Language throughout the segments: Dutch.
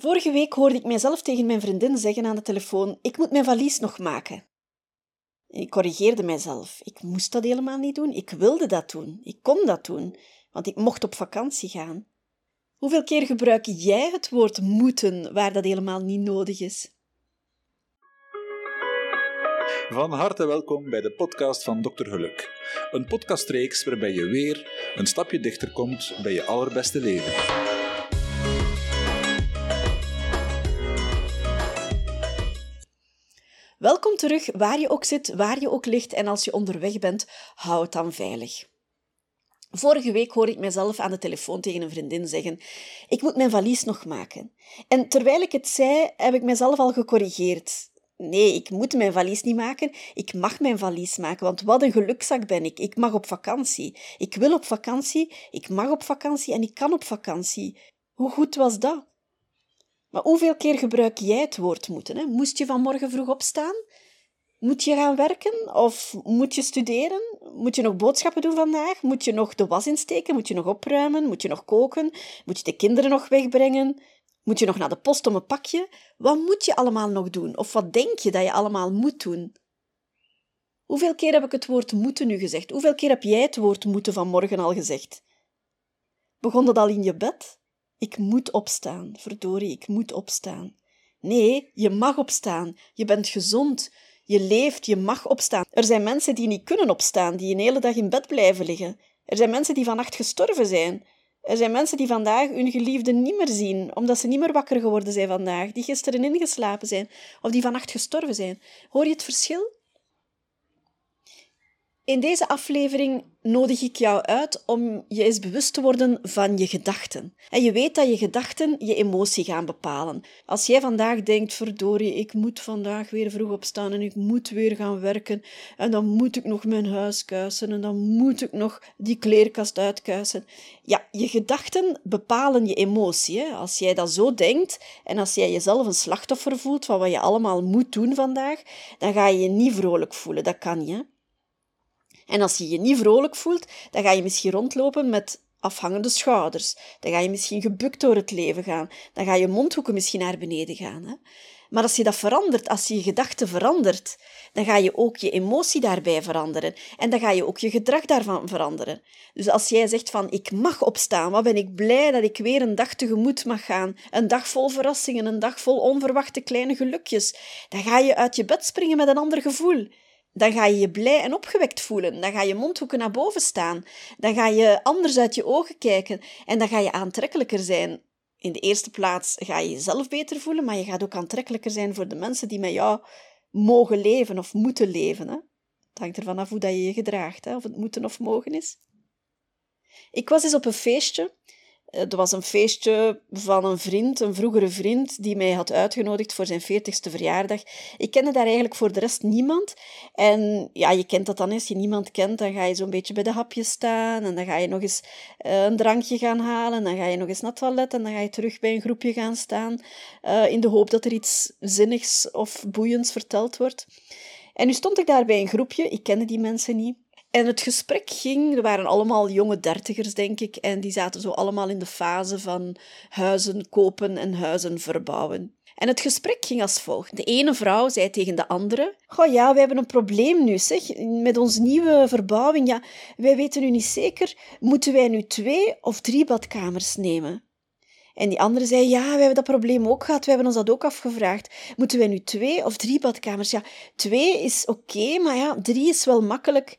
Vorige week hoorde ik mijzelf tegen mijn vriendin zeggen aan de telefoon: Ik moet mijn valies nog maken. Ik corrigeerde mijzelf. Ik moest dat helemaal niet doen. Ik wilde dat doen. Ik kon dat doen, want ik mocht op vakantie gaan. Hoeveel keer gebruik jij het woord moeten waar dat helemaal niet nodig is? Van harte welkom bij de podcast van Dr. Geluk. Een podcastreeks waarbij je weer een stapje dichter komt bij je allerbeste leven. Welkom terug, waar je ook zit, waar je ook ligt en als je onderweg bent, hou het dan veilig. Vorige week hoorde ik mezelf aan de telefoon tegen een vriendin zeggen: Ik moet mijn valies nog maken. En terwijl ik het zei, heb ik mezelf al gecorrigeerd. Nee, ik moet mijn valies niet maken. Ik mag mijn valies maken, want wat een gelukzak ben ik. Ik mag op vakantie. Ik wil op vakantie, ik mag op vakantie en ik kan op vakantie. Hoe goed was dat? Maar hoeveel keer gebruik jij het woord moeten? Hè? Moest je vanmorgen vroeg opstaan? Moet je gaan werken of moet je studeren? Moet je nog boodschappen doen vandaag? Moet je nog de was insteken? Moet je nog opruimen? Moet je nog koken? Moet je de kinderen nog wegbrengen? Moet je nog naar de post om een pakje? Wat moet je allemaal nog doen? Of wat denk je dat je allemaal moet doen? Hoeveel keer heb ik het woord moeten nu gezegd? Hoeveel keer heb jij het woord moeten vanmorgen al gezegd? Begon dat al in je bed? Ik moet opstaan, verdorie, ik moet opstaan. Nee, je mag opstaan. Je bent gezond. Je leeft, je mag opstaan. Er zijn mensen die niet kunnen opstaan, die een hele dag in bed blijven liggen. Er zijn mensen die vannacht gestorven zijn. Er zijn mensen die vandaag hun geliefde niet meer zien, omdat ze niet meer wakker geworden zijn vandaag, die gisteren ingeslapen zijn of die vannacht gestorven zijn. Hoor je het verschil? In deze aflevering nodig ik jou uit om je eens bewust te worden van je gedachten. En je weet dat je gedachten je emotie gaan bepalen. Als jij vandaag denkt, verdorie, ik moet vandaag weer vroeg opstaan en ik moet weer gaan werken en dan moet ik nog mijn huis kuisen en dan moet ik nog die kleerkast uitkuisen. Ja, je gedachten bepalen je emotie. Als jij dat zo denkt en als jij jezelf een slachtoffer voelt van wat je allemaal moet doen vandaag, dan ga je je niet vrolijk voelen. Dat kan je. En als je je niet vrolijk voelt, dan ga je misschien rondlopen met afhangende schouders. Dan ga je misschien gebukt door het leven gaan. Dan ga je mondhoeken misschien naar beneden gaan. Hè? Maar als je dat verandert, als je je gedachten verandert, dan ga je ook je emotie daarbij veranderen. En dan ga je ook je gedrag daarvan veranderen. Dus als jij zegt van ik mag opstaan, wat ben ik blij dat ik weer een dag tegemoet mag gaan. Een dag vol verrassingen, een dag vol onverwachte kleine gelukjes. Dan ga je uit je bed springen met een ander gevoel dan ga je je blij en opgewekt voelen. Dan ga je mondhoeken naar boven staan. Dan ga je anders uit je ogen kijken. En dan ga je aantrekkelijker zijn. In de eerste plaats ga je jezelf beter voelen, maar je gaat ook aantrekkelijker zijn voor de mensen die met jou mogen leven of moeten leven. Hè? Het hangt ervan af hoe dat je je gedraagt, hè? of het moeten of mogen is. Ik was eens op een feestje het was een feestje van een vriend, een vroegere vriend, die mij had uitgenodigd voor zijn 40ste verjaardag. Ik kende daar eigenlijk voor de rest niemand. En ja, je kent dat dan, als je niemand kent, dan ga je zo'n beetje bij de hapjes staan. En dan ga je nog eens eh, een drankje gaan halen. Dan ga je nog eens naar het toilet. En dan ga je terug bij een groepje gaan staan. Uh, in de hoop dat er iets zinnigs of boeiends verteld wordt. En nu stond ik daar bij een groepje. Ik kende die mensen niet. En het gesprek ging, er waren allemaal jonge dertigers, denk ik, en die zaten zo allemaal in de fase van huizen kopen en huizen verbouwen. En het gesprek ging als volgt. De ene vrouw zei tegen de andere: Goh ja, we hebben een probleem nu, zeg. Met onze nieuwe verbouwing, ja, wij weten nu niet zeker, moeten wij nu twee of drie badkamers nemen? En die andere zei, ja, we hebben dat probleem ook gehad. We hebben ons dat ook afgevraagd. Moeten wij nu twee of drie badkamers? Ja, twee is oké, maar ja, drie is wel makkelijk.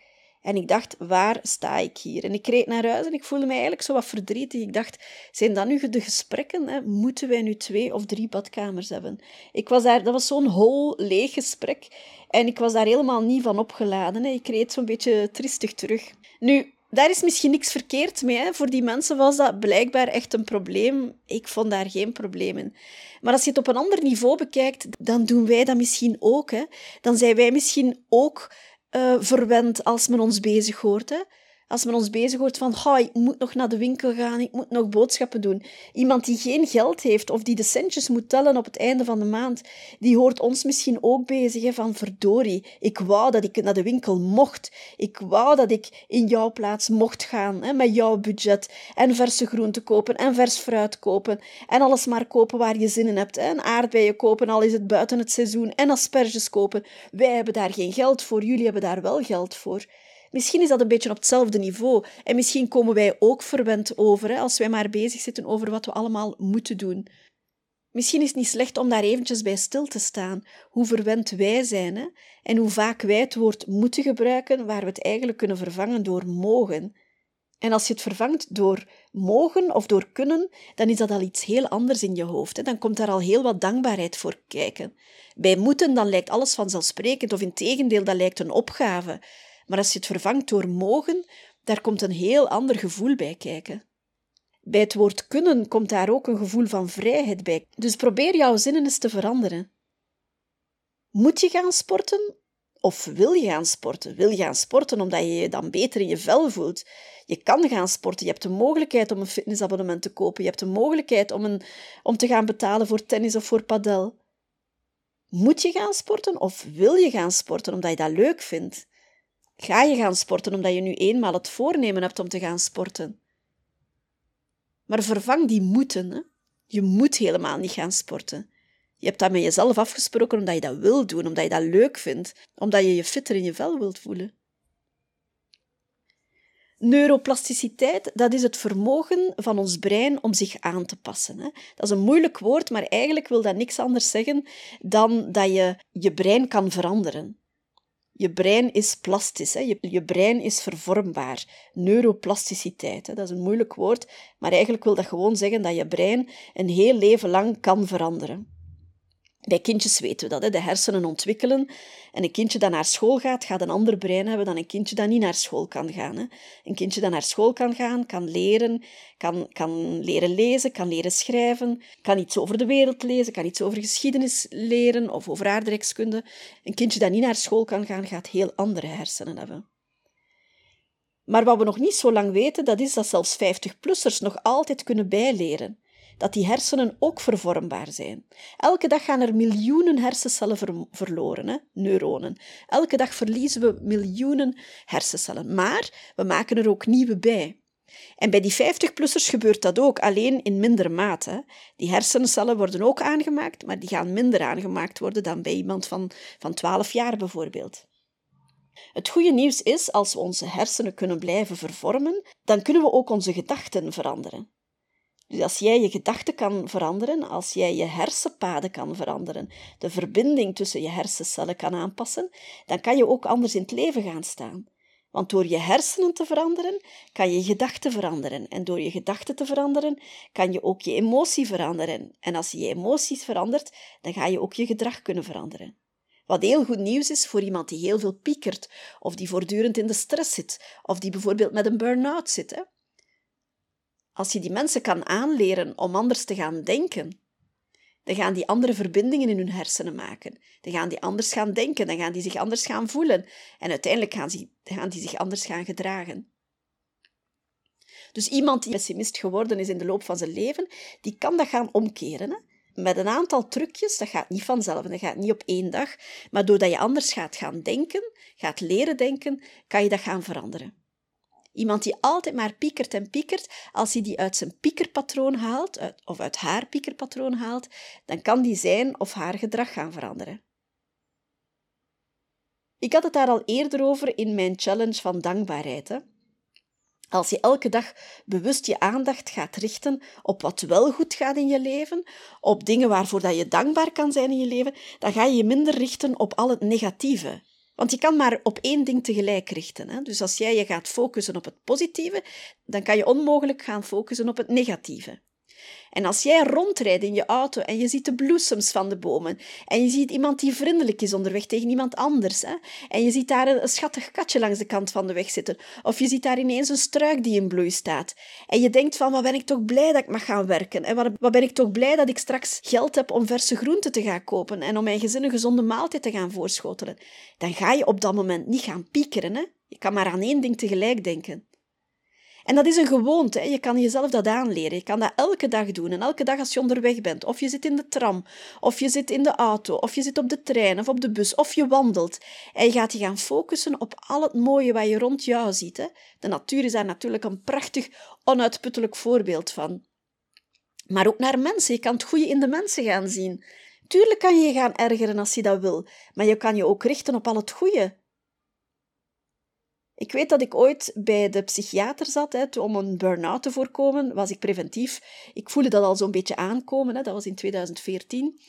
En ik dacht, waar sta ik hier? En ik reed naar huis en ik voelde mij eigenlijk zo wat verdrietig. Ik dacht, zijn dat nu de gesprekken? Hè? Moeten wij nu twee of drie badkamers hebben? Ik was daar, dat was zo'n hol, leeg gesprek. En ik was daar helemaal niet van opgeladen. Hè? Ik reed zo'n beetje tristig terug. Nu, daar is misschien niks verkeerd mee. Hè? Voor die mensen was dat blijkbaar echt een probleem. Ik vond daar geen probleem in. Maar als je het op een ander niveau bekijkt, dan doen wij dat misschien ook. Hè? Dan zijn wij misschien ook uh, verwend als men ons bezig hoort. Hè? Als men ons bezig hoort van, oh, ik moet nog naar de winkel gaan, ik moet nog boodschappen doen. Iemand die geen geld heeft of die de centjes moet tellen op het einde van de maand, die hoort ons misschien ook bezig van, verdorie, ik wou dat ik naar de winkel mocht. Ik wou dat ik in jouw plaats mocht gaan, hè, met jouw budget. En verse groenten kopen en vers fruit kopen. En alles maar kopen waar je zin in hebt. Hè. En aardbeien kopen, al is het buiten het seizoen. En asperges kopen. Wij hebben daar geen geld voor, jullie hebben daar wel geld voor. Misschien is dat een beetje op hetzelfde niveau. En misschien komen wij ook verwend over, hè, als wij maar bezig zitten over wat we allemaal moeten doen. Misschien is het niet slecht om daar eventjes bij stil te staan, hoe verwend wij zijn hè, en hoe vaak wij het woord moeten gebruiken, waar we het eigenlijk kunnen vervangen door mogen. En als je het vervangt door mogen of door kunnen, dan is dat al iets heel anders in je hoofd. Hè. Dan komt daar al heel wat dankbaarheid voor kijken. Bij moeten, dan lijkt alles vanzelfsprekend, of in tegendeel, dat lijkt een opgave. Maar als je het vervangt door mogen, daar komt een heel ander gevoel bij kijken. Bij het woord kunnen komt daar ook een gevoel van vrijheid bij. Dus probeer jouw zinnen eens te veranderen. Moet je gaan sporten of wil je gaan sporten? Wil je gaan sporten omdat je je dan beter in je vel voelt? Je kan gaan sporten. Je hebt de mogelijkheid om een fitnessabonnement te kopen. Je hebt de mogelijkheid om, een, om te gaan betalen voor tennis of voor padel. Moet je gaan sporten of wil je gaan sporten omdat je dat leuk vindt? Ga je gaan sporten omdat je nu eenmaal het voornemen hebt om te gaan sporten? Maar vervang die moeten. Hè? Je moet helemaal niet gaan sporten. Je hebt dat met jezelf afgesproken omdat je dat wil doen, omdat je dat leuk vindt, omdat je je fitter in je vel wilt voelen. Neuroplasticiteit, dat is het vermogen van ons brein om zich aan te passen. Hè. Dat is een moeilijk woord, maar eigenlijk wil dat niks anders zeggen dan dat je je brein kan veranderen. Je brein is plastisch, hè. Je, je brein is vervormbaar. Neuroplasticiteit, hè. dat is een moeilijk woord, maar eigenlijk wil dat gewoon zeggen dat je brein een heel leven lang kan veranderen. Bij kindjes weten we dat, hè? de hersenen ontwikkelen. En een kindje dat naar school gaat, gaat een ander brein hebben dan een kindje dat niet naar school kan gaan. Hè? Een kindje dat naar school kan gaan, kan leren, kan, kan leren lezen, kan leren schrijven, kan iets over de wereld lezen, kan iets over geschiedenis leren of over aardrijkskunde. Een kindje dat niet naar school kan gaan, gaat heel andere hersenen hebben. Maar wat we nog niet zo lang weten, dat is dat zelfs 50-plussers nog altijd kunnen bijleren dat die hersenen ook vervormbaar zijn. Elke dag gaan er miljoenen hersencellen verloren, hè? neuronen. Elke dag verliezen we miljoenen hersencellen, maar we maken er ook nieuwe bij. En bij die 50-plussers gebeurt dat ook, alleen in minder mate. Die hersencellen worden ook aangemaakt, maar die gaan minder aangemaakt worden dan bij iemand van, van 12 jaar bijvoorbeeld. Het goede nieuws is, als we onze hersenen kunnen blijven vervormen, dan kunnen we ook onze gedachten veranderen. Dus als jij je gedachten kan veranderen, als jij je hersenpaden kan veranderen, de verbinding tussen je hersencellen kan aanpassen, dan kan je ook anders in het leven gaan staan. Want door je hersenen te veranderen, kan je je gedachten veranderen. En door je gedachten te veranderen, kan je ook je emotie veranderen. En als je je emoties verandert, dan ga je ook je gedrag kunnen veranderen. Wat heel goed nieuws is voor iemand die heel veel piekert, of die voortdurend in de stress zit, of die bijvoorbeeld met een burn-out zit. Hè? Als je die mensen kan aanleren om anders te gaan denken, dan gaan die andere verbindingen in hun hersenen maken. Dan gaan die anders gaan denken, dan gaan die zich anders gaan voelen. En uiteindelijk gaan, die, gaan die zich anders gaan gedragen. Dus iemand die pessimist geworden is in de loop van zijn leven, die kan dat gaan omkeren. Hè? Met een aantal trucjes, dat gaat niet vanzelf dat gaat niet op één dag, maar doordat je anders gaat gaan denken, gaat leren denken, kan je dat gaan veranderen. Iemand die altijd maar piekert en piekert, als hij die uit zijn piekerpatroon haalt, of uit haar piekerpatroon haalt, dan kan die zijn of haar gedrag gaan veranderen. Ik had het daar al eerder over in mijn challenge van dankbaarheid. Als je elke dag bewust je aandacht gaat richten op wat wel goed gaat in je leven, op dingen waarvoor dat je dankbaar kan zijn in je leven, dan ga je je minder richten op al het negatieve. Want je kan maar op één ding tegelijk richten. Hè? Dus als jij je gaat focussen op het positieve, dan kan je onmogelijk gaan focussen op het negatieve. En als jij rondrijdt in je auto en je ziet de bloesems van de bomen en je ziet iemand die vriendelijk is onderweg tegen iemand anders hè, en je ziet daar een, schattig katje langs de kant van de weg zitten of je ziet daar ineens een struik die in bloei staat en je denkt van wat ben ik toch blij dat ik mag gaan werken en wat, ben ik toch blij dat ik straks geld heb om verse groenten te gaan kopen en om mijn gezin een gezonde maaltijd te gaan voorschotelen, dan ga je op dat moment niet gaan piekeren. Hè? Je kan maar aan één ding tegelijk denken. En dat is een gewoonte. Je kan jezelf dat aanleren. Je kan dat elke dag doen. En elke dag als je onderweg bent, of je zit in de tram, of je zit in de auto, of je zit op de trein of op de bus, of je wandelt. En je gaat je gaan focussen op al het mooie wat je rond jou ziet. De natuur is daar natuurlijk een prachtig, onuitputtelijk voorbeeld van. Maar ook naar mensen. Je kan het goede in de mensen gaan zien. Tuurlijk kan je je gaan ergeren als je dat wil, maar je kan je ook richten op al het goede. Ik weet dat ik ooit bij de psychiater zat, hè, om een burn-out te voorkomen, was ik preventief. Ik voelde dat al zo'n beetje aankomen, hè, dat was in 2014.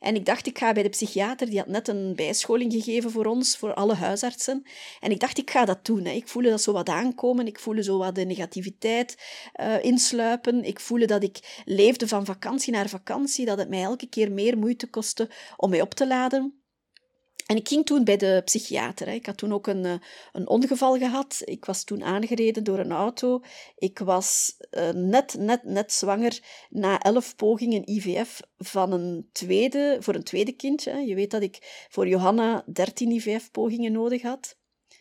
En ik dacht, ik ga bij de psychiater, die had net een bijscholing gegeven voor ons, voor alle huisartsen. En ik dacht, ik ga dat doen. Hè. Ik voelde dat zo wat aankomen, ik voelde zo wat de negativiteit uh, insluipen. Ik voelde dat ik leefde van vakantie naar vakantie, dat het mij elke keer meer moeite kostte om mij op te laden. En ik ging toen bij de psychiater. Ik had toen ook een, eh, een ongeval gehad. Ik was toen aangereden door een auto. Ik was uh, net, net, net zwanger na elf pogingen IVF van een tweede, voor een tweede kindje. Je weet dat ik voor Johanna dertien IVF-pogingen nodig had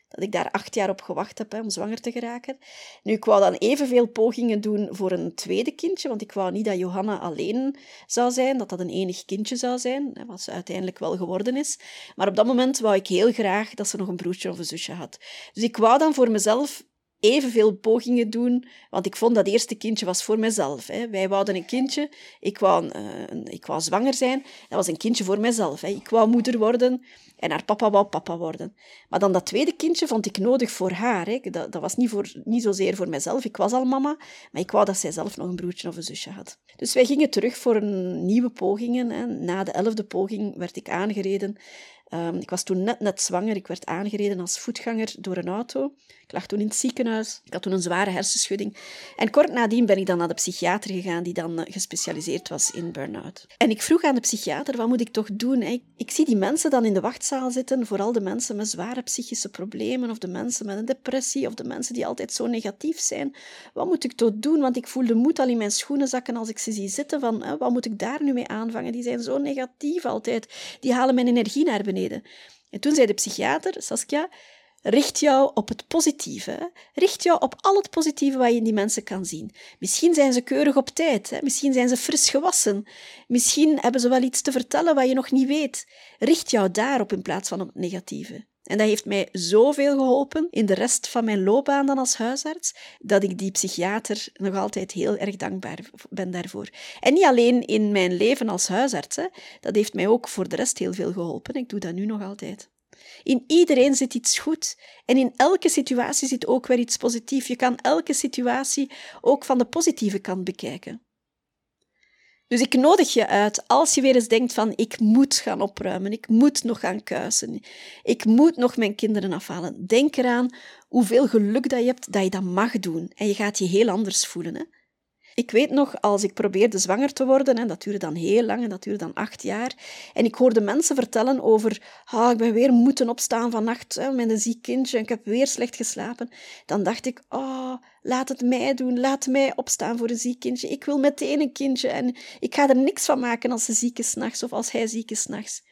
dat ik daar acht jaar op gewacht heb hè, om zwanger te geraken. Nu, ik wou dan evenveel pogingen doen voor een tweede kindje, want ik wou niet dat Johanna alleen zou zijn, dat dat een enig kindje zou zijn, wat ze uiteindelijk wel geworden is. Maar op dat moment wou ik heel graag dat ze nog een broertje of een zusje had. Dus ik wou dan voor mezelf evenveel pogingen doen, want ik vond dat eerste kindje was voor mezelf. Hè. Wij wouden een kindje, ik wou, uh, ik wou zwanger zijn, dat was een kindje voor mezelf. Hè. Ik wou moeder worden en haar papa wou papa worden. Maar dan dat tweede kindje vond ik nodig voor haar. Hè. Dat, dat was niet, voor, niet zozeer voor mezelf, ik was al mama, maar ik wou dat zij zelf nog een broertje of een zusje had. Dus wij gingen terug voor een nieuwe pogingen. Hè. Na de elfde poging werd ik aangereden Um, ik was toen net, net zwanger. Ik werd aangereden als voetganger door een auto. Ik lag toen in het ziekenhuis. Ik had toen een zware hersenschudding. En kort nadien ben ik dan naar de psychiater gegaan, die dan eh, gespecialiseerd was in burn-out. En ik vroeg aan de psychiater, wat moet ik toch doen? Ik, ik zie die mensen dan in de wachtzaal zitten, vooral de mensen met zware psychische problemen, of de mensen met een depressie, of de mensen die altijd zo negatief zijn. Wat moet ik toch doen? Want ik voel de moed al in mijn schoenen zakken als ik ze zie zitten, van wat moet ik daar nu mee aanvangen? Die zijn zo negatief altijd. Die halen mijn energie naar beneden. En toen zei de psychiater, Saskia, richt jou op het positieve. Richt jou op al het positieve wat je in die mensen kan zien. Misschien zijn ze keurig op tijd, hè? misschien zijn ze fris gewassen, misschien hebben ze wel iets te vertellen wat je nog niet weet. Richt jou daarop in plaats van op het negatieve. En dat heeft mij zoveel geholpen in de rest van mijn loopbaan dan als huisarts, dat ik die psychiater nog altijd heel erg dankbaar ben daarvoor. En niet alleen in mijn leven als huisarts, hè. dat heeft mij ook voor de rest heel veel geholpen. Ik doe dat nu nog altijd. In iedereen zit iets goed en in elke situatie zit ook weer iets positiefs. Je kan elke situatie ook van de positieve kant bekijken. Dus ik nodig je uit, als je weer eens denkt van ik moet gaan opruimen, ik moet nog gaan kuisen, ik moet nog mijn kinderen afhalen. Denk eraan hoeveel geluk dat je hebt dat je dat mag doen. En je gaat je heel anders voelen. Hè? Ik weet nog, als ik probeerde zwanger te worden, en dat duurde dan heel lang, en dat duurde dan acht jaar, en ik hoorde mensen vertellen over, ah, ik ben weer moeten opstaan vannacht hè, met een ziek kindje, en ik heb weer slecht geslapen, dan dacht ik, oh, laat het mij doen, laat mij opstaan voor een ziek kindje. Ik wil meteen een kindje, en ik ga er niks van maken als ze ziek is nachts, of als hij ziek is nachts.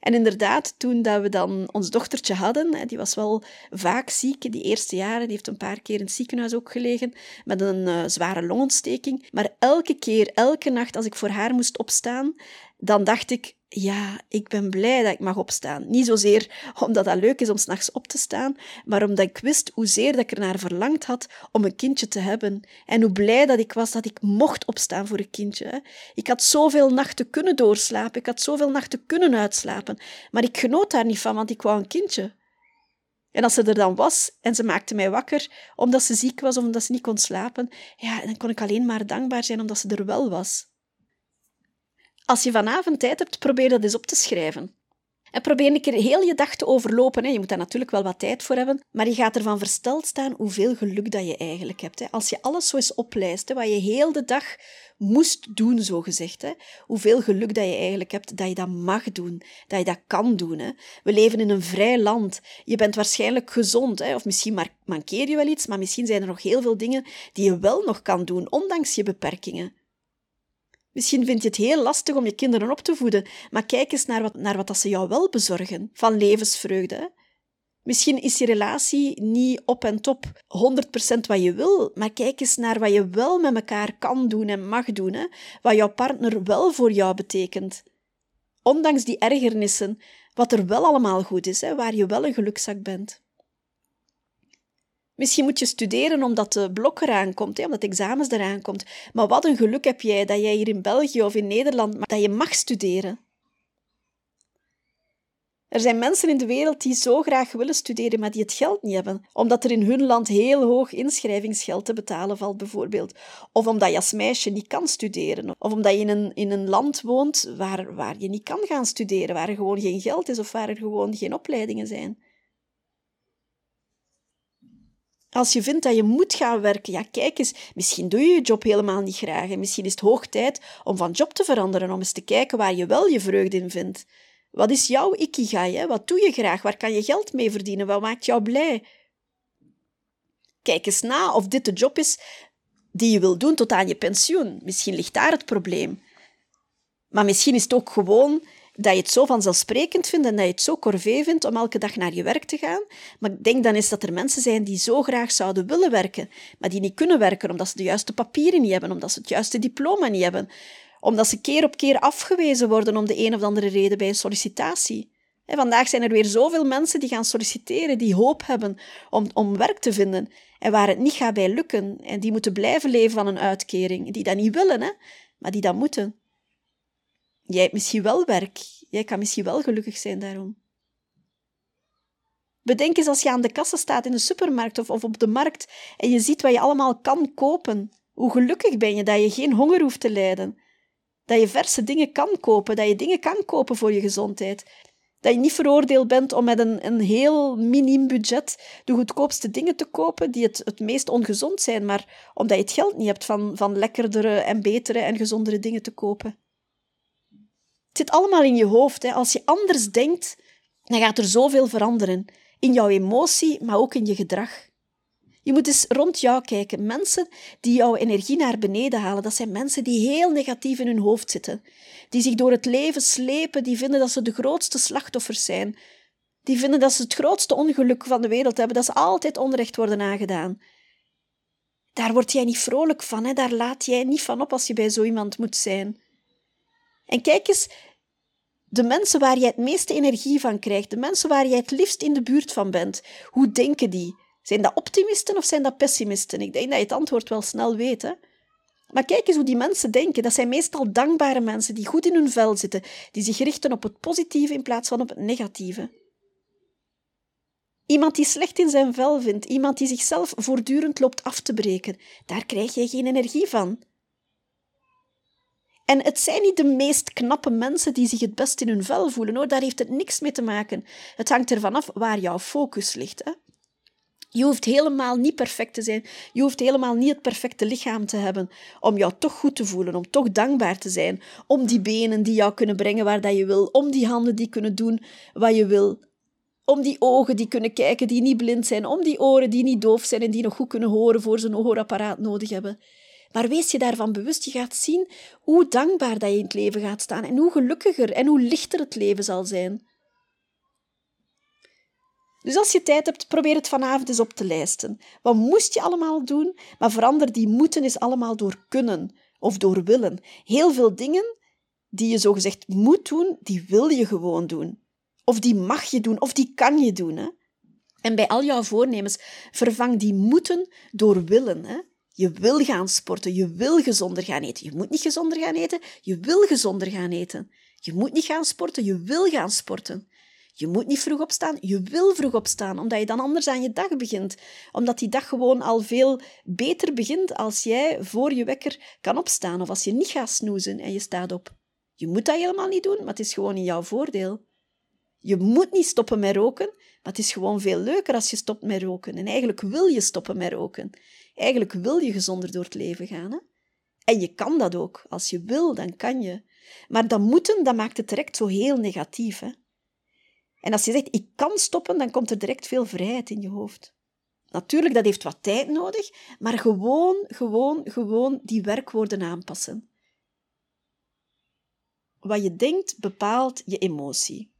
En inderdaad, toen dat we dan ons dochtertje hadden, die was wel vaak ziek, die eerste jaren, die heeft een paar keer in het ziekenhuis ook gelegen, met een uh, zware longontsteking. Maar elke keer, elke nacht, als ik voor haar moest opstaan, dan dacht ik, ja, ik ben blij dat ik mag opstaan. Niet zozeer omdat dat leuk is om s'nachts op te staan, maar omdat ik wist hoezeer dat ik er naar verlangd had om een kindje te hebben. En hoe blij dat ik was dat ik mocht opstaan voor een kindje. Ik had zoveel nachten kunnen doorslapen, ik had zoveel nachten kunnen uitslapen, maar ik genoot daar niet van, want ik wou een kindje. En als ze er dan was en ze maakte mij wakker omdat ze ziek was of omdat ze niet kon slapen, ja, dan kon ik alleen maar dankbaar zijn omdat ze er wel was. Als je vanavond tijd hebt, probeer dat eens op te schrijven. En probeer een keer heel je dag te overlopen. Hè. Je moet daar natuurlijk wel wat tijd voor hebben, maar je gaat ervan versteld staan hoeveel geluk dat je eigenlijk hebt. Hè. Als je alles zo eens oplijst, wat je heel de dag moest doen, zo gezegd. Hè. Hoeveel geluk dat je eigenlijk hebt, dat je dat mag doen, dat je dat kan doen. Hè. We leven in een vrij land. Je bent waarschijnlijk gezond, hè. of misschien mankeer je wel iets, maar misschien zijn er nog heel veel dingen die je wel nog kan doen, ondanks je beperkingen. Misschien vind je het heel lastig om je kinderen op te voeden, maar kijk eens naar wat, naar wat dat ze jou wel bezorgen van levensvreugde. Misschien is je relatie niet op en top 100% wat je wil, maar kijk eens naar wat je wel met elkaar kan doen en mag doen, hè? wat jouw partner wel voor jou betekent. Ondanks die ergernissen, wat er wel allemaal goed is, hè? waar je wel een gelukzak bent. Misschien moet je studeren omdat de blok eraan komt, hè, omdat examens eraan komt. Maar wat een geluk heb jij dat jij hier in België of in Nederland dat je mag studeren. Er zijn mensen in de wereld die zo graag willen studeren, maar die het geld niet hebben, omdat er in hun land heel hoog inschrijvingsgeld te betalen valt, bijvoorbeeld. Of omdat je als meisje niet kan studeren, of omdat je in een, in een land woont waar, waar je niet kan gaan studeren, waar er gewoon geen geld is of waar er gewoon geen opleidingen zijn. Als je vindt dat je moet gaan werken, ja, kijk eens, misschien doe je je job helemaal niet graag en misschien is het hoog tijd om van job te veranderen, om eens te kijken waar je wel je vreugde in vindt. Wat is jouw ikigai? Hè? Wat doe je graag? Waar kan je geld mee verdienen? Wat maakt jou blij? Kijk eens na of dit de job is die je wil doen tot aan je pensioen. Misschien ligt daar het probleem. Maar misschien is het ook gewoon dat je het zo vanzelfsprekend vindt en dat je het zo corvée vindt om elke dag naar je werk te gaan. Maar ik denk dan eens dat er mensen zijn die zo graag zouden willen werken, maar die niet kunnen werken omdat ze de juiste papieren niet hebben, omdat ze het juiste diploma niet hebben, omdat ze keer op keer afgewezen worden om de een of andere reden bij een sollicitatie. vandaag zijn er weer zoveel mensen die gaan solliciteren, die hoop hebben om, om werk te vinden en waar het niet gaat bij lukken en die moeten blijven leven van een uitkering, die dat niet willen, hè, maar die dat moeten. Jij hebt misschien wel werk. Jij kan misschien wel gelukkig zijn daarom. Bedenk eens als je aan de kassa staat in de supermarkt of, of op de markt en je ziet wat je allemaal kan kopen. Hoe gelukkig ben je dat je geen honger hoeft te lijden. Dat je verse dingen kan kopen, dat je dingen kan kopen voor je gezondheid. Dat je niet veroordeeld bent om met een, een heel miniem budget de goedkoopste dingen te kopen die het, het meest ongezond zijn, maar omdat je het geld niet hebt van, van lekkerdere en betere en gezondere dingen te kopen. Het zit allemaal in je hoofd. Hè. Als je anders denkt, dan gaat er zoveel veranderen. In jouw emotie, maar ook in je gedrag. Je moet eens rond jou kijken. Mensen die jouw energie naar beneden halen, dat zijn mensen die heel negatief in hun hoofd zitten. Die zich door het leven slepen, die vinden dat ze de grootste slachtoffers zijn. Die vinden dat ze het grootste ongeluk van de wereld hebben, dat ze altijd onrecht worden aangedaan. Daar word jij niet vrolijk van, hè? daar laat jij niet van op als je bij zo iemand moet zijn. En kijk eens, de mensen waar jij het meeste energie van krijgt, de mensen waar jij het liefst in de buurt van bent, hoe denken die? Zijn dat optimisten of zijn dat pessimisten? Ik denk dat je het antwoord wel snel weet. Hè? Maar kijk eens hoe die mensen denken. Dat zijn meestal dankbare mensen die goed in hun vel zitten, die zich richten op het positieve in plaats van op het negatieve. Iemand die slecht in zijn vel vindt, iemand die zichzelf voortdurend loopt af te breken, daar krijg jij geen energie van. En het zijn niet de meest knappe mensen die zich het best in hun vel voelen, hoor. Daar heeft het niks mee te maken. Het hangt ervan af waar jouw focus ligt. Hè? Je hoeft helemaal niet perfect te zijn. Je hoeft helemaal niet het perfecte lichaam te hebben om jou toch goed te voelen, om toch dankbaar te zijn, om die benen die jou kunnen brengen waar dat je wil, om die handen die kunnen doen wat je wil, om die ogen die kunnen kijken die niet blind zijn, om die oren die niet doof zijn en die nog goed kunnen horen voor ze een hoorapparaat nodig hebben. Maar wees je daarvan bewust, je gaat zien hoe dankbaar dat je in het leven gaat staan en hoe gelukkiger en hoe lichter het leven zal zijn. Dus als je tijd hebt, probeer het vanavond eens op te lijsten. Wat moest je allemaal doen? Maar verander die moeten is allemaal door kunnen of door willen. Heel veel dingen die je zogezegd moet doen, die wil je gewoon doen. Of die mag je doen, of die kan je doen. Hè? En bij al jouw voornemens, vervang die moeten door willen. Hè? Je wil gaan sporten, je wil gezonder gaan eten. Je moet niet gezonder gaan eten, je wil gezonder gaan eten. Je moet niet gaan sporten, je wil gaan sporten. Je moet niet vroeg opstaan, je wil vroeg opstaan, omdat je dan anders aan je dag begint. Omdat die dag gewoon al veel beter begint als jij voor je wekker kan opstaan of als je niet gaat snoezen en je staat op. Je moet dat helemaal niet doen, maar het is gewoon in jouw voordeel. Je moet niet stoppen met roken, maar het is gewoon veel leuker als je stopt met roken. En eigenlijk wil je stoppen met roken. Eigenlijk wil je gezonder door het leven gaan. Hè? En je kan dat ook. Als je wil, dan kan je. Maar dat moeten, dat maakt het direct zo heel negatief. Hè? En als je zegt, ik kan stoppen, dan komt er direct veel vrijheid in je hoofd. Natuurlijk, dat heeft wat tijd nodig, maar gewoon, gewoon, gewoon die werkwoorden aanpassen. Wat je denkt, bepaalt je emotie.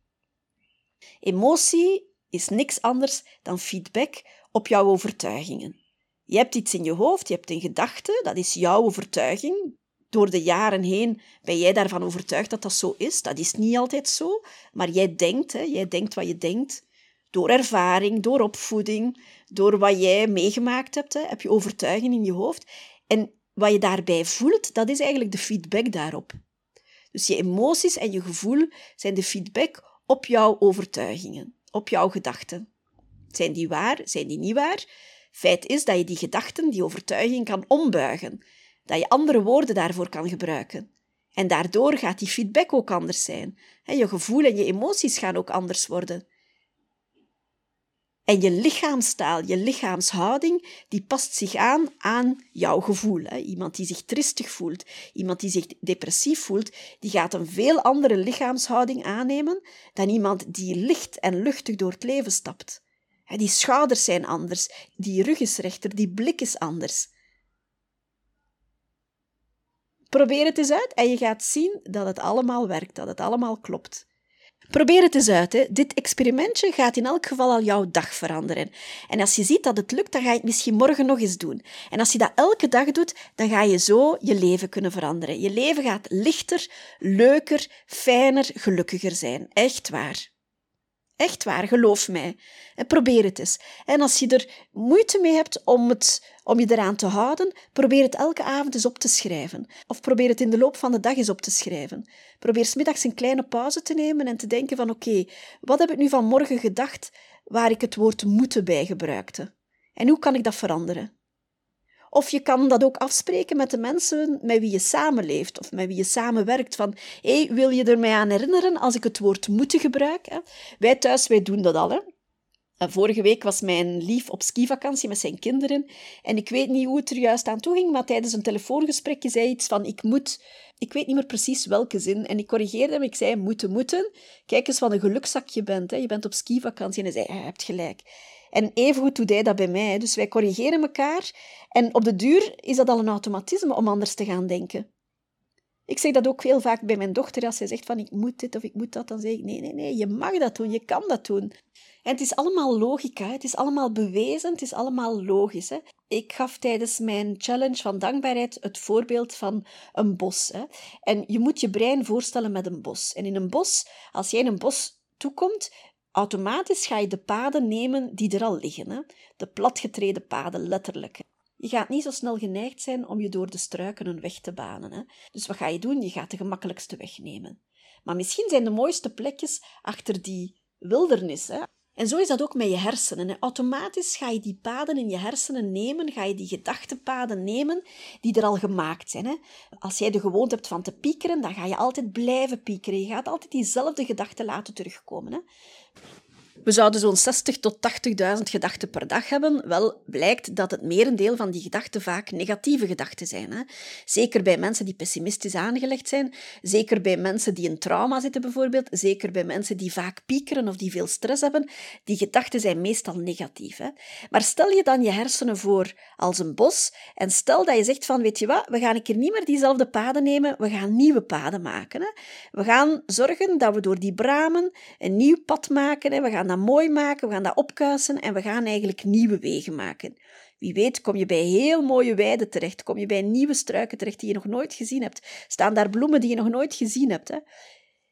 Emotie is niks anders dan feedback op jouw overtuigingen. Je hebt iets in je hoofd, je hebt een gedachte, dat is jouw overtuiging. Door de jaren heen ben jij daarvan overtuigd dat dat zo is. Dat is niet altijd zo, maar jij denkt, hè, jij denkt wat je denkt. Door ervaring, door opvoeding, door wat jij meegemaakt hebt, hè, heb je overtuiging in je hoofd. En wat je daarbij voelt, dat is eigenlijk de feedback daarop. Dus je emoties en je gevoel zijn de feedback op jouw overtuigingen, op jouw gedachten. Zijn die waar? Zijn die niet waar? Feit is dat je die gedachten, die overtuiging kan ombuigen, dat je andere woorden daarvoor kan gebruiken. En daardoor gaat die feedback ook anders zijn. Je gevoel en je emoties gaan ook anders worden. En je lichaamstaal, je lichaamshouding, die past zich aan aan jouw gevoel. Iemand die zich tristig voelt, iemand die zich depressief voelt, die gaat een veel andere lichaamshouding aannemen dan iemand die licht en luchtig door het leven stapt. Die schouders zijn anders, die rug is rechter, die blik is anders. Probeer het eens uit en je gaat zien dat het allemaal werkt, dat het allemaal klopt. Probeer het eens uit. Hè. Dit experimentje gaat in elk geval al jouw dag veranderen. En als je ziet dat het lukt, dan ga je het misschien morgen nog eens doen. En als je dat elke dag doet, dan ga je zo je leven kunnen veranderen. Je leven gaat lichter, leuker, fijner, gelukkiger zijn. Echt waar. Echt waar, geloof mij. En probeer het eens. En als je er moeite mee hebt om, het, om je eraan te houden, probeer het elke avond eens op te schrijven. Of probeer het in de loop van de dag eens op te schrijven. Probeer smiddags een kleine pauze te nemen en te denken van oké, wat heb ik nu vanmorgen gedacht waar ik het woord moeten bij gebruikte? En hoe kan ik dat veranderen? Of je kan dat ook afspreken met de mensen met wie je samenleeft of met wie je samenwerkt. Van, hé, wil je er mij aan herinneren als ik het woord moeten gebruik? Wij thuis, wij doen dat al. Hè? Vorige week was mijn lief op skivakantie met zijn kinderen. En ik weet niet hoe het er juist aan toe ging, maar tijdens een telefoongesprek zei iets van ik moet... Ik weet niet meer precies welke zin. En ik corrigeerde hem. Ik zei moeten, moeten. Kijk eens wat een gelukzak je bent. Hè? Je bent op skivakantie. En hij zei, je hebt gelijk. En evengoed doet hij dat bij mij. Dus wij corrigeren elkaar. En op de duur is dat al een automatisme om anders te gaan denken. Ik zeg dat ook heel vaak bij mijn dochter. Als zij zegt van ik moet dit of ik moet dat, dan zeg ik nee, nee, nee, je mag dat doen, je kan dat doen. En het is allemaal logica, het is allemaal bewezen, het is allemaal logisch. Hè? Ik gaf tijdens mijn challenge van dankbaarheid het voorbeeld van een bos. Hè? En je moet je brein voorstellen met een bos. En in een bos, als jij in een bos toekomt, automatisch ga je de paden nemen die er al liggen. Hè? De platgetreden paden, letterlijk. Je gaat niet zo snel geneigd zijn om je door de struiken een weg te banen. Hè? Dus wat ga je doen? Je gaat de gemakkelijkste weg nemen. Maar misschien zijn de mooiste plekjes achter die wildernis. Hè? En zo is dat ook met je hersenen. Automatisch ga je die paden in je hersenen nemen, ga je die gedachtepaden nemen die er al gemaakt zijn. Als jij de gewoonte hebt van te piekeren, dan ga je altijd blijven piekeren. Je gaat altijd diezelfde gedachten laten terugkomen. We zouden zo'n 60 tot 80.000 gedachten per dag hebben. Wel blijkt dat het merendeel van die gedachten vaak negatieve gedachten zijn. Hè? Zeker bij mensen die pessimistisch aangelegd zijn, zeker bij mensen die in trauma zitten bijvoorbeeld, zeker bij mensen die vaak piekeren of die veel stress hebben. Die gedachten zijn meestal negatief. Hè? Maar stel je dan je hersenen voor als een bos en stel dat je zegt van, weet je wat, we gaan een keer niet meer diezelfde paden nemen, we gaan nieuwe paden maken. Hè? We gaan zorgen dat we door die bramen een nieuw pad maken. We gaan mooi maken, we gaan dat opkuisen en we gaan eigenlijk nieuwe wegen maken. Wie weet kom je bij heel mooie weiden terecht, kom je bij nieuwe struiken terecht die je nog nooit gezien hebt. Staan daar bloemen die je nog nooit gezien hebt. Hè?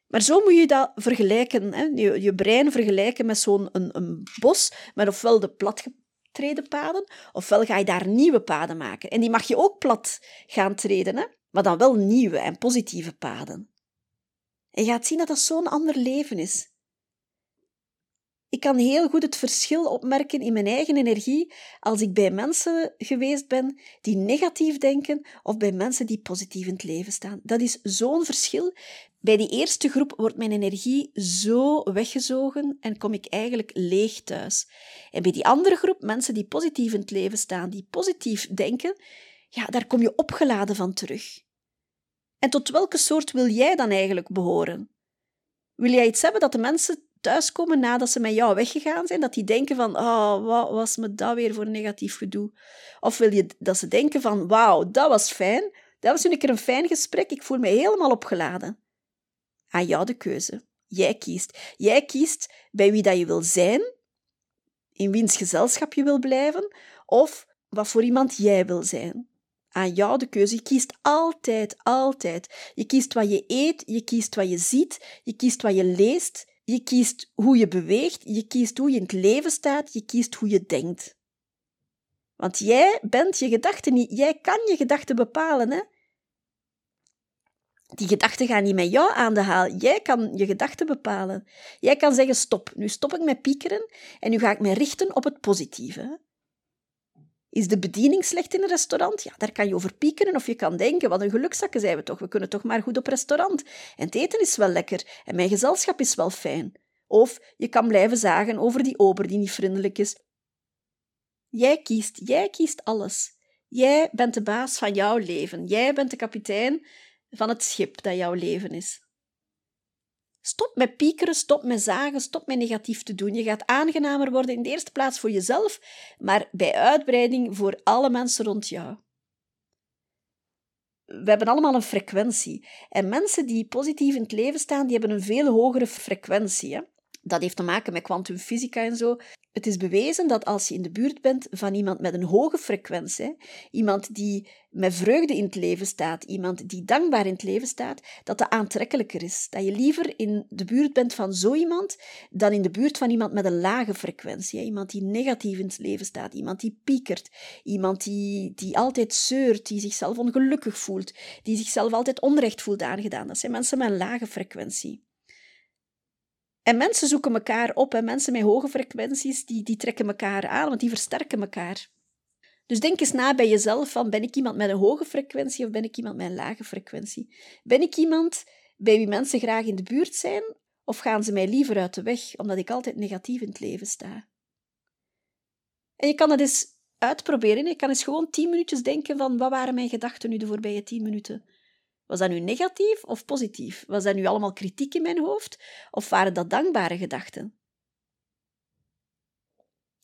Maar zo moet je dat vergelijken, hè? Je, je brein vergelijken met zo'n een, een bos, met ofwel de platgetreden paden, ofwel ga je daar nieuwe paden maken. En die mag je ook plat gaan treden, hè? maar dan wel nieuwe en positieve paden. En je gaat zien dat dat zo'n ander leven is. Ik kan heel goed het verschil opmerken in mijn eigen energie als ik bij mensen geweest ben die negatief denken of bij mensen die positief in het leven staan. Dat is zo'n verschil. Bij die eerste groep wordt mijn energie zo weggezogen en kom ik eigenlijk leeg thuis. En bij die andere groep, mensen die positief in het leven staan, die positief denken, ja, daar kom je opgeladen van terug. En tot welke soort wil jij dan eigenlijk behoren? Wil jij iets hebben dat de mensen thuiskomen nadat ze met jou weggegaan zijn, dat die denken van, oh, wat was me dat weer voor negatief gedoe? Of wil je dat ze denken van, wauw, dat was fijn, dat was een keer een fijn gesprek, ik voel me helemaal opgeladen. Aan jou de keuze. Jij kiest. Jij kiest bij wie dat je wil zijn in wiens gezelschap je wil blijven of wat voor iemand jij wil zijn. Aan jou de keuze. Je kiest altijd, altijd. Je kiest wat je eet, je kiest wat je ziet, je kiest wat je leest, je kiest hoe je beweegt, je kiest hoe je in het leven staat, je kiest hoe je denkt. Want jij bent je gedachten niet. Jij kan je gedachten bepalen. Hè? Die gedachten gaan niet met jou aan de haal. Jij kan je gedachten bepalen. Jij kan zeggen: stop, nu stop ik met piekeren en nu ga ik me richten op het positieve. Is de bediening slecht in een restaurant? Ja, daar kan je over piekeren of je kan denken: wat een gelukzakken zijn we toch, we kunnen toch maar goed op restaurant. En het eten is wel lekker en mijn gezelschap is wel fijn. Of je kan blijven zagen over die ober die niet vriendelijk is. Jij kiest, jij kiest alles. Jij bent de baas van jouw leven. Jij bent de kapitein van het schip dat jouw leven is. Stop met piekeren, stop met zagen, stop met negatief te doen. Je gaat aangenamer worden in de eerste plaats voor jezelf, maar bij uitbreiding voor alle mensen rond jou. We hebben allemaal een frequentie. En mensen die positief in het leven staan, die hebben een veel hogere frequentie. Hè? Dat heeft te maken met kwantumfysica en zo. Het is bewezen dat als je in de buurt bent van iemand met een hoge frequentie, iemand die met vreugde in het leven staat, iemand die dankbaar in het leven staat, dat dat aantrekkelijker is. Dat je liever in de buurt bent van zo iemand dan in de buurt van iemand met een lage frequentie. Iemand die negatief in het leven staat, iemand die piekert, iemand die, die altijd zeurt, die zichzelf ongelukkig voelt, die zichzelf altijd onrecht voelt aangedaan. Dat zijn mensen met een lage frequentie. En mensen zoeken elkaar op en mensen met hoge frequenties die, die trekken elkaar aan, want die versterken elkaar. Dus denk eens na bij jezelf van ben ik iemand met een hoge frequentie of ben ik iemand met een lage frequentie? Ben ik iemand bij wie mensen graag in de buurt zijn of gaan ze mij liever uit de weg omdat ik altijd negatief in het leven sta? En je kan het eens uitproberen. Je kan eens gewoon tien minuutjes denken van wat waren mijn gedachten nu de voorbije tien minuten? Was dat nu negatief of positief? Was dat nu allemaal kritiek in mijn hoofd? Of waren dat dankbare gedachten?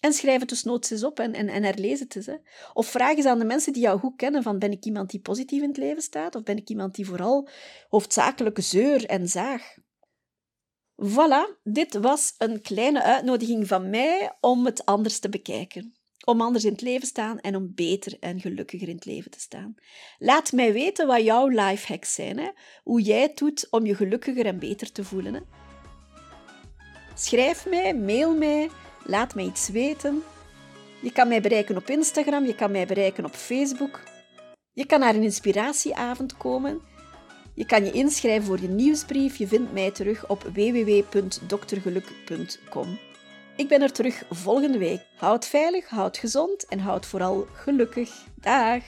En schrijf het dus noods eens op en, en, en het eens. Hè. Of vraag eens aan de mensen die jou goed kennen van ben ik iemand die positief in het leven staat of ben ik iemand die vooral hoofdzakelijk zeur en zaag? Voilà, dit was een kleine uitnodiging van mij om het anders te bekijken om anders in het leven staan en om beter en gelukkiger in het leven te staan. Laat mij weten wat jouw lifehacks zijn, hè? hoe jij het doet om je gelukkiger en beter te voelen. Hè? Schrijf mij, mail mij, laat mij iets weten. Je kan mij bereiken op Instagram, je kan mij bereiken op Facebook. Je kan naar een inspiratieavond komen. Je kan je inschrijven voor je nieuwsbrief. Je vindt mij terug op www.doktergeluk.com. Ik ben er terug volgende week. Houd veilig, houd gezond en houd vooral gelukkig. Dag!